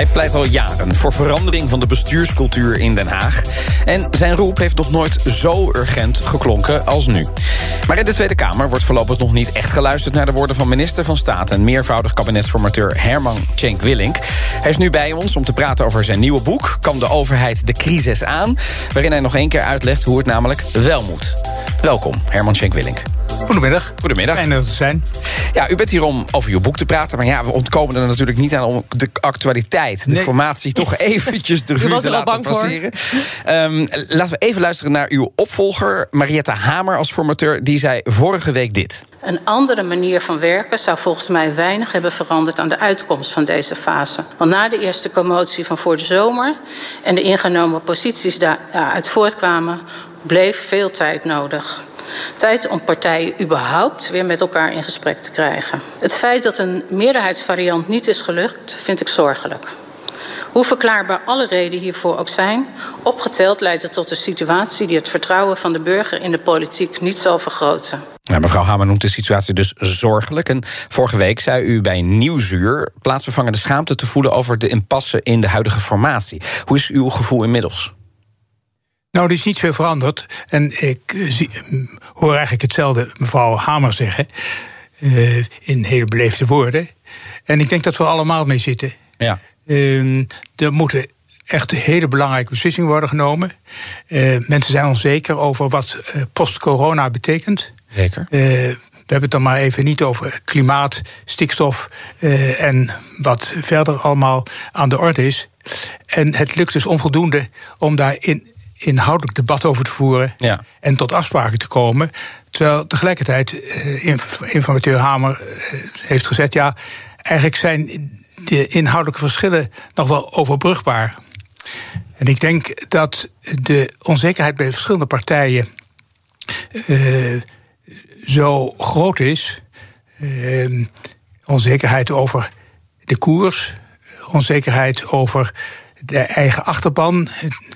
Hij pleit al jaren voor verandering van de bestuurscultuur in Den Haag. En zijn roep heeft nog nooit zo urgent geklonken als nu. Maar in de Tweede Kamer wordt voorlopig nog niet echt geluisterd... naar de woorden van minister van Staat en meervoudig kabinetsformateur Herman Cenk Willink. Hij is nu bij ons om te praten over zijn nieuwe boek... Kan de overheid de crisis aan? Waarin hij nog één keer uitlegt hoe het namelijk wel moet. Welkom, Herman Cenk Willink. Goedemiddag. Goedemiddag. Fijn er te zijn. Ja, u bent hier om over uw boek te praten. Maar ja, we ontkomen er natuurlijk niet aan om de actualiteit, de Nee. formatie, toch eventjes de revue was te er laten bang voor. passeren. Ehm, laten we even luisteren naar uw opvolger, Marietta Hamer als formateur. Die zei vorige week dit. Een andere manier van werken zou volgens mij weinig hebben veranderd aan de uitkomst van deze fase. Want na de eerste commotie van voor de zomer en de ingenomen posities daaruit voortkwamen, bleef veel tijd nodig. Tijd om partijen überhaupt weer met elkaar in gesprek te krijgen. Het feit dat een meerderheidsvariant niet is gelukt, vind ik zorgelijk. Hoe verklaarbaar alle redenen hiervoor ook zijn, opgeteld leidt het tot een situatie die het vertrouwen van de burger in de politiek niet zal vergroten. Nou, mevrouw Hamer noemt de situatie dus zorgelijk. En vorige week zei u bij Nieuwsuur plaatsvervangende schaamte te voelen over de impasse in de huidige formatie. Hoe is uw gevoel inmiddels? Nou, er is niet veel veranderd. En ik eh, zie, mm, hoor eigenlijk hetzelfde mevrouw Hamer zeggen. eh, in hele beleefde woorden. En ik denk dat we allemaal mee zitten. Ja. Eh, er moeten echt hele belangrijke beslissingen worden genomen. Eh, mensen zijn onzeker over wat eh, post-corona betekent. Zeker. Eh, we hebben het dan maar even niet over klimaat, stikstof eh, en wat verder allemaal aan de orde is. En het lukt dus onvoldoende om daar in, inhoudelijk debat over te voeren Ja. en tot afspraken te komen. Terwijl tegelijkertijd eh, inf- informateur Hamer eh, heeft gezegd: ja, eigenlijk zijn de inhoudelijke verschillen nog wel overbrugbaar. En ik denk dat de onzekerheid bij verschillende partijen eh, zo groot is. eh, onzekerheid over de koers, onzekerheid over de eigen achterban,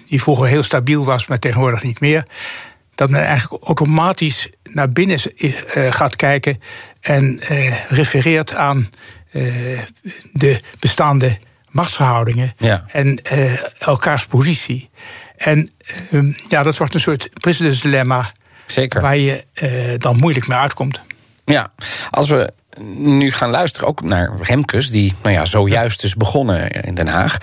die vroeger heel stabiel was, maar tegenwoordig niet meer. Dat men eigenlijk automatisch naar binnen eh, gaat kijken en eh, refereert aan eh, de bestaande machtsverhoudingen Ja. en elkaars positie. En ehm, ja, dat wordt een soort presidentsdilemma Zeker. waar je dan moeilijk mee uitkomt. Ja, als we nu gaan luisteren ook naar Remkes, die nou ja, zojuist is begonnen in Den Haag.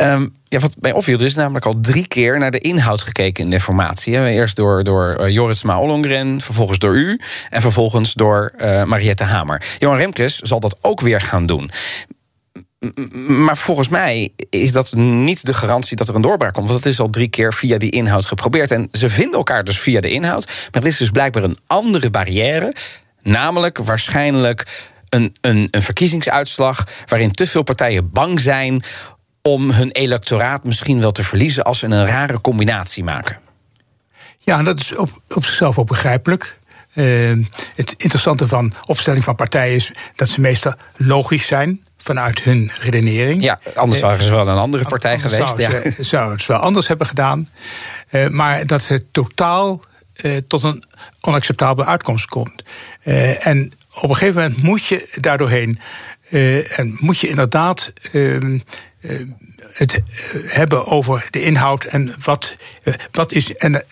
Ehm, ja, wat mij opviel, er is namelijk al drie keer naar de inhoud gekeken in de formatie. Eerst door, door eh, Joritsma Ollongren, vervolgens door u en vervolgens door eh, Mariette Hamer. Johan Remkes zal dat ook weer gaan doen. Maar volgens mij is dat niet de garantie dat er een doorbraak komt. Want het is al drie keer via die inhoud geprobeerd. En ze vinden elkaar dus via de inhoud. Maar er is dus blijkbaar een andere barrière. Namelijk waarschijnlijk een, een, een verkiezingsuitslag. waarin te veel partijen bang zijn om hun electoraat misschien wel te verliezen. als ze een rare combinatie maken. Ja, dat is op, op zichzelf ook begrijpelijk. Eh, het interessante van opstelling van partijen is dat ze meestal logisch zijn vanuit hun redenering. Ja, anders Eh, waren ze wel een andere partij Anders geweest. Zou, Ja. ze, zou het wel anders hebben gedaan. Eh, maar dat het totaal eh, tot een onacceptabele uitkomst komt. En op een gegeven moment moet je daardoorheen. en moet je inderdaad. Eh, het eh, hebben over de inhoud en wat, eh, wat is. En,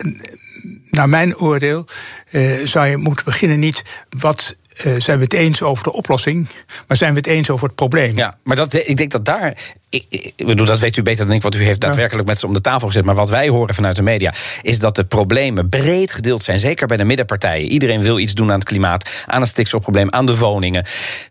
naar mijn oordeel zou je moeten beginnen niet wat eh, zijn we het eens over de oplossing, maar zijn we het eens over het probleem. Ja, maar dat, ik denk dat daar. Ik, ik bedoel, dat weet u beter dan ik, want u heeft daadwerkelijk met ze om de tafel gezet. Maar wat wij horen vanuit de media is dat de problemen breed gedeeld zijn. Zeker bij de middenpartijen. Iedereen wil iets doen aan het klimaat, aan het stikstofprobleem, aan de woningen.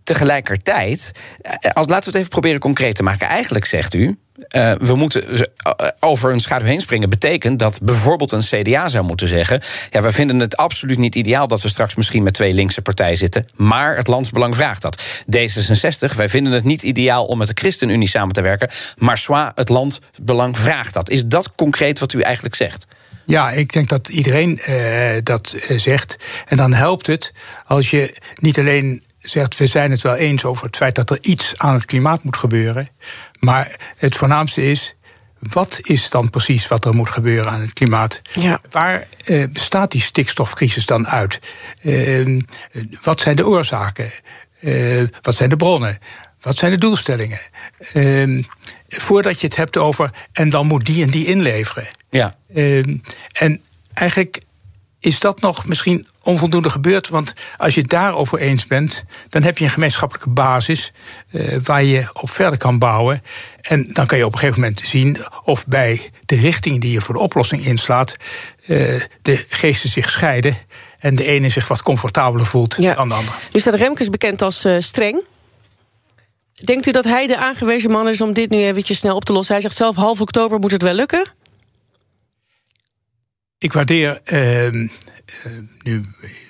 Tegelijkertijd, eh, als, laten we het even proberen concreet te maken. Eigenlijk zegt u. eh, we moeten eh, over een schaduw heen springen. Betekent dat bijvoorbeeld een CDA zou moeten zeggen. Ja, we vinden het absoluut niet ideaal dat we straks misschien met twee linkse partijen zitten. Maar het landsbelang vraagt dat. D66, wij vinden het niet ideaal om met de ChristenUnie samen te werken. Maar zwa, het landbelang vraagt dat. Is dat concreet wat u eigenlijk zegt? Ja, ik denk dat iedereen uh, dat zegt. En dan helpt het als je niet alleen zegt, we zijn het wel eens over het feit dat er iets aan het klimaat moet gebeuren. Maar het voornaamste is, wat is dan precies wat er moet gebeuren aan het klimaat? Ja. Waar uh, bestaat die stikstofcrisis dan uit? Uh, wat zijn de oorzaken? Uh, wat zijn de bronnen? Wat zijn de doelstellingen? Ehm, voordat je het hebt over en dan moet die en die inleveren. Ja. Ehm, en eigenlijk is dat nog misschien onvoldoende gebeurd. Want als je het daarover eens bent, dan heb je een gemeenschappelijke basis uh, waar je op verder kan bouwen. En dan kan je op een gegeven moment zien of bij de richting die je voor de oplossing inslaat, uh, de geesten zich scheiden. En de ene zich wat comfortabeler voelt dan de ander. Nu staat Remkes bekend als uh, streng. Denkt u dat hij de aangewezen man is om dit nu eventjes snel op te lossen? Hij zegt zelf half oktober moet het wel lukken. Ik waardeer uh, nu,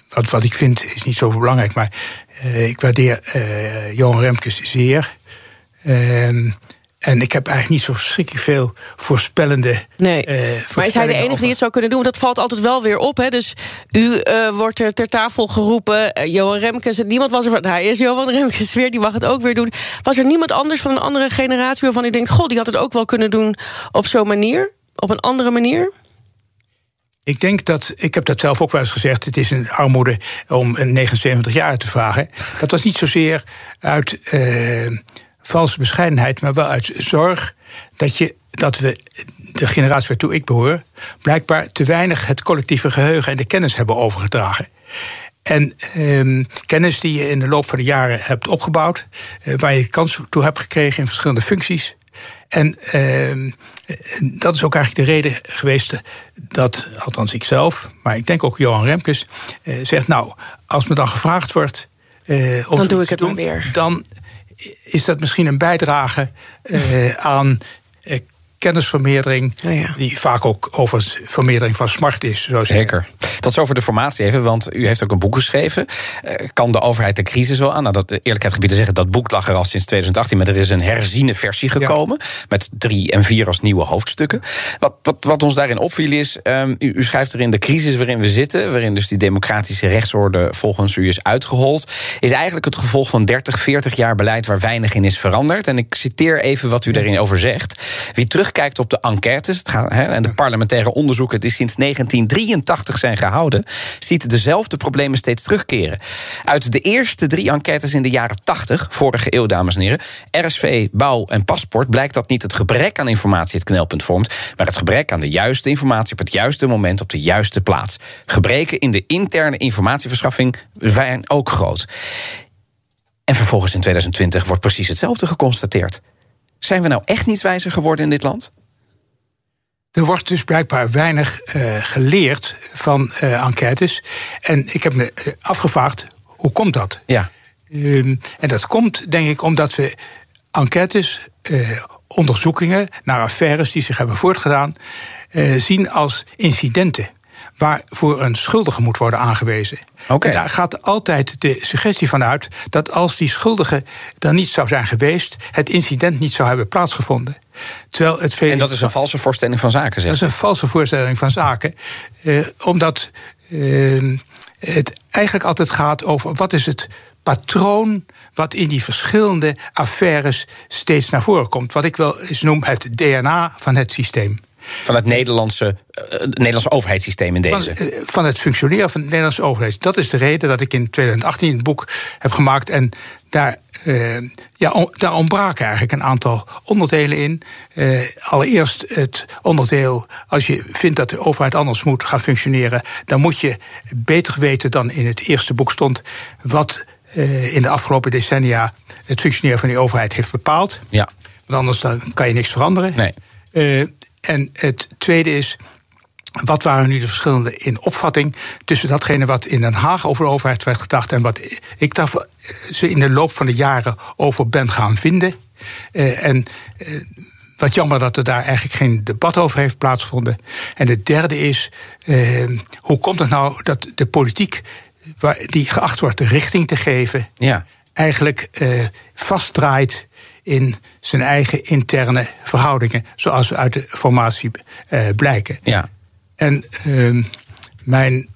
wat, wat ik vind is niet zo belangrijk, maar uh, ik waardeer uh, Johan Remkes zeer. Ehm, en ik heb eigenlijk niet zo verschrikkelijk veel voorspellende. Nee. maar is hij de enige die het zou kunnen doen? Want dat valt altijd wel weer op. Hè? Dus u wordt er ter tafel geroepen. Johan Remkes. Niemand was er van. Hij is Johan Remkes weer. Die mag het ook weer doen. Was er niemand anders van een andere generatie waarvan u denkt: God, die had het ook wel kunnen doen op zo'n manier? Op een andere manier? Ik denk dat, ik heb dat zelf ook wel eens gezegd, het is een armoede om een 79 jaar te vragen. Dat was niet zozeer uit uh, valse bescheidenheid, maar wel uit zorg dat, je, dat we, de generatie waartoe ik behoor, blijkbaar te weinig het collectieve geheugen en de kennis hebben overgedragen. En uh, kennis die je in de loop van de jaren hebt opgebouwd, uh, waar je kans toe hebt gekregen in verschillende functies. En uh, dat is ook eigenlijk de reden geweest dat, althans ik zelf, maar ik denk ook Johan Remkes, uh, zegt: Nou, als me dan gevraagd wordt. Uh, om dan doe ik het doen, weer. Dan is dat misschien een bijdrage uh, aan kennisvermeerdering, oh die vaak ook over vermeerdering van smart is. Zeker. Tot zover de formatie even, want u heeft ook een boek geschreven. Uh, kan de overheid de crisis wel aan? Nou, dat eerlijkheid gebied te zeggen, dat boek lag er al sinds 2018, maar er is een herziene versie gekomen. Met drie en vier als nieuwe hoofdstukken. Wat, wat, wat ons daarin opviel is, um, u, u, schrijft erin de crisis waarin we zitten, waarin dus die democratische rechtsorde volgens u is uitgehold, is eigenlijk het gevolg van 30, 40 jaar beleid waar weinig in is veranderd. En ik citeer even wat u daarin over zegt. Wie terug kijkt op de enquêtes het en de parlementaire onderzoeken die sinds 1983 zijn gehouden, ziet dezelfde problemen steeds terugkeren. Uit de eerste drie enquêtes in de jaren 80, vorige eeuw, dames en heren, RSV, bouw en paspoort, blijkt dat niet het gebrek aan informatie het knelpunt vormt, maar het gebrek aan de juiste informatie op het juiste moment op de juiste plaats. Gebreken in de interne informatieverschaffing zijn ook groot. En vervolgens in 2020 wordt precies hetzelfde geconstateerd. Zijn we nou echt niets wijzer geworden in dit land? Er wordt dus blijkbaar weinig uh, geleerd van uh, enquêtes. En ik heb me eh, afgevraagd, hoe komt dat? Ja. Uh, en dat komt, denk ik, omdat we enquêtes, onderzoekingen naar affaires die zich hebben voortgedaan, zien als incidenten waarvoor een schuldige moet worden aangewezen. Okay. daar gaat altijd de suggestie van uit dat als die schuldige dan niet zou zijn geweest, het incident niet zou hebben plaatsgevonden. Terwijl het en dat is een valse voorstelling van zaken, zeg. Dat is een valse voorstelling van zaken, eh, omdat eh, het eigenlijk altijd gaat over wat is het patroon wat in die verschillende affaires steeds naar voren komt. Wat ik wel eens noem het DNA van het systeem. Van het Nederlandse, uh, Nederlandse overheidssysteem in deze. Van, uh, van, het functioneren van het Nederlandse overheid. Dat is de reden dat ik in 2018 het boek heb gemaakt. En daar, uh, ja, on, daar ontbraken eigenlijk een aantal onderdelen in. allereerst het onderdeel, als je vindt dat de overheid anders moet gaan functioneren, dan moet je beter weten dan in het eerste boek stond. wat in de afgelopen decennia het functioneren van die overheid heeft bepaald. Ja. Want anders dan kan je niks veranderen. Nee. En het tweede is. Wat waren nu de verschillende in opvatting tussen datgene wat in Den Haag over de overheid werd gedacht en wat ik daar ze in de loop van de jaren over ben gaan vinden? Uh, en uh, wat jammer dat er daar eigenlijk geen debat over heeft plaatsgevonden. En de derde is, hoe komt het nou dat de politiek, die geacht wordt de richting te geven, ja. eigenlijk vastdraait in zijn eigen interne verhoudingen, zoals we uit de formatie uh, blijken. Ja. En ehm, mijn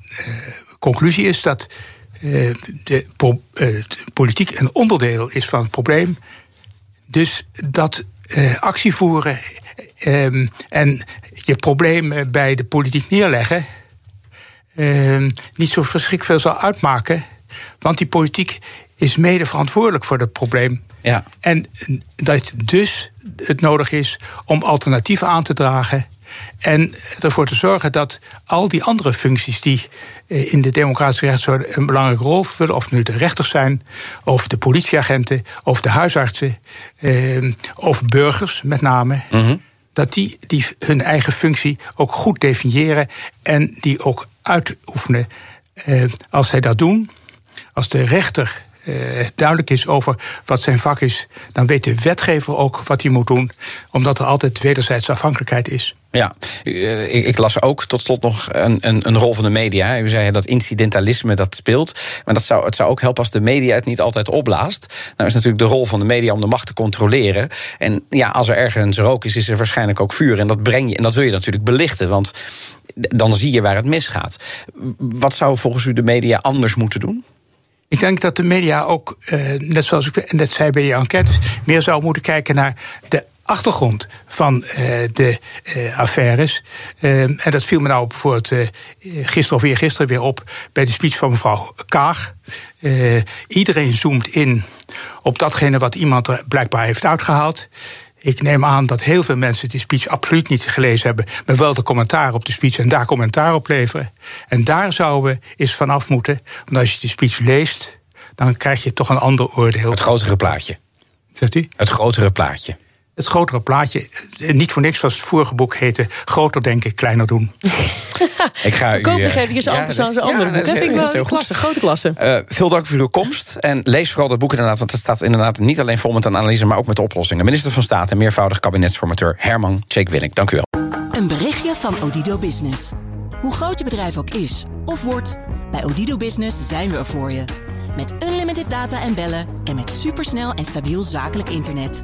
conclusie is dat de, politiek een onderdeel is van het probleem. Dus dat actie voeren ehm, en je probleem bij de politiek neerleggen. Ehm, niet zo verschrikkelijk veel zal uitmaken. Want die politiek is mede verantwoordelijk voor het probleem. Ja. En dat dus het nodig is om alternatieven aan te dragen. En ervoor te zorgen dat al die andere functies die eh, in de democratische rechtsorde een belangrijke rol vullen, of nu de rechters zijn, of de politieagenten, of de huisartsen, eh, of burgers met name. Mhm. Dat die, die hun eigen functie ook goed definiëren en die ook uitoefenen. Eh, als zij dat doen, als de rechter uh, duidelijk is over wat zijn vak is, dan weet de wetgever ook wat hij moet doen, omdat er altijd wederzijdse afhankelijkheid is. Ja, eh, ik, las ook tot slot nog een, een, een, rol van de media. U zei dat incidentalisme dat speelt. Maar dat zou, het zou ook helpen als de media het niet altijd opblaast. Nou is natuurlijk de rol van de media om de macht te controleren. En ja, als er ergens rook is, is er waarschijnlijk ook vuur. En dat breng je, en dat wil je natuurlijk belichten. Want dan zie je waar het misgaat. Wat zou volgens u de media anders moeten doen? Ik denk dat de media ook, eh, net zoals ik net zei bij je enquêtes, meer zou moeten kijken naar de achtergrond van uh, de uh, affaires. En dat viel me nou bijvoorbeeld gisteren of weer gisteren weer op bij de speech van mevrouw Kaag. iedereen zoomt in op datgene wat iemand er blijkbaar heeft uitgehaald. Ik neem aan dat heel veel mensen die speech absoluut niet gelezen hebben, maar wel de commentaar op de speech en daar commentaar op leveren. En daar zouden we eens vanaf moeten, want als je de speech leest, dan krijg je toch een ander oordeel. Het grotere plaatje. Zegt u? Het grotere plaatje het grotere plaatje. Niet voor niks was het vorige boek heette Groter denken, kleiner doen. ik ga u... Koop nog even ja, zijn andere boek. Dat vind ik wel klasse, grote klasse. Uh, veel dank voor uw komst. En lees vooral dat boek inderdaad, want het staat inderdaad niet alleen vol met een analyse, maar ook met oplossingen. Minister van Staat en meervoudig kabinetsformateur Herman Tjeek-Winnik. Dank u wel. Een berichtje van Odido Business. Hoe groot je bedrijf ook is of wordt, bij Odido Business zijn we er voor je. Met unlimited data en bellen en met supersnel en stabiel zakelijk internet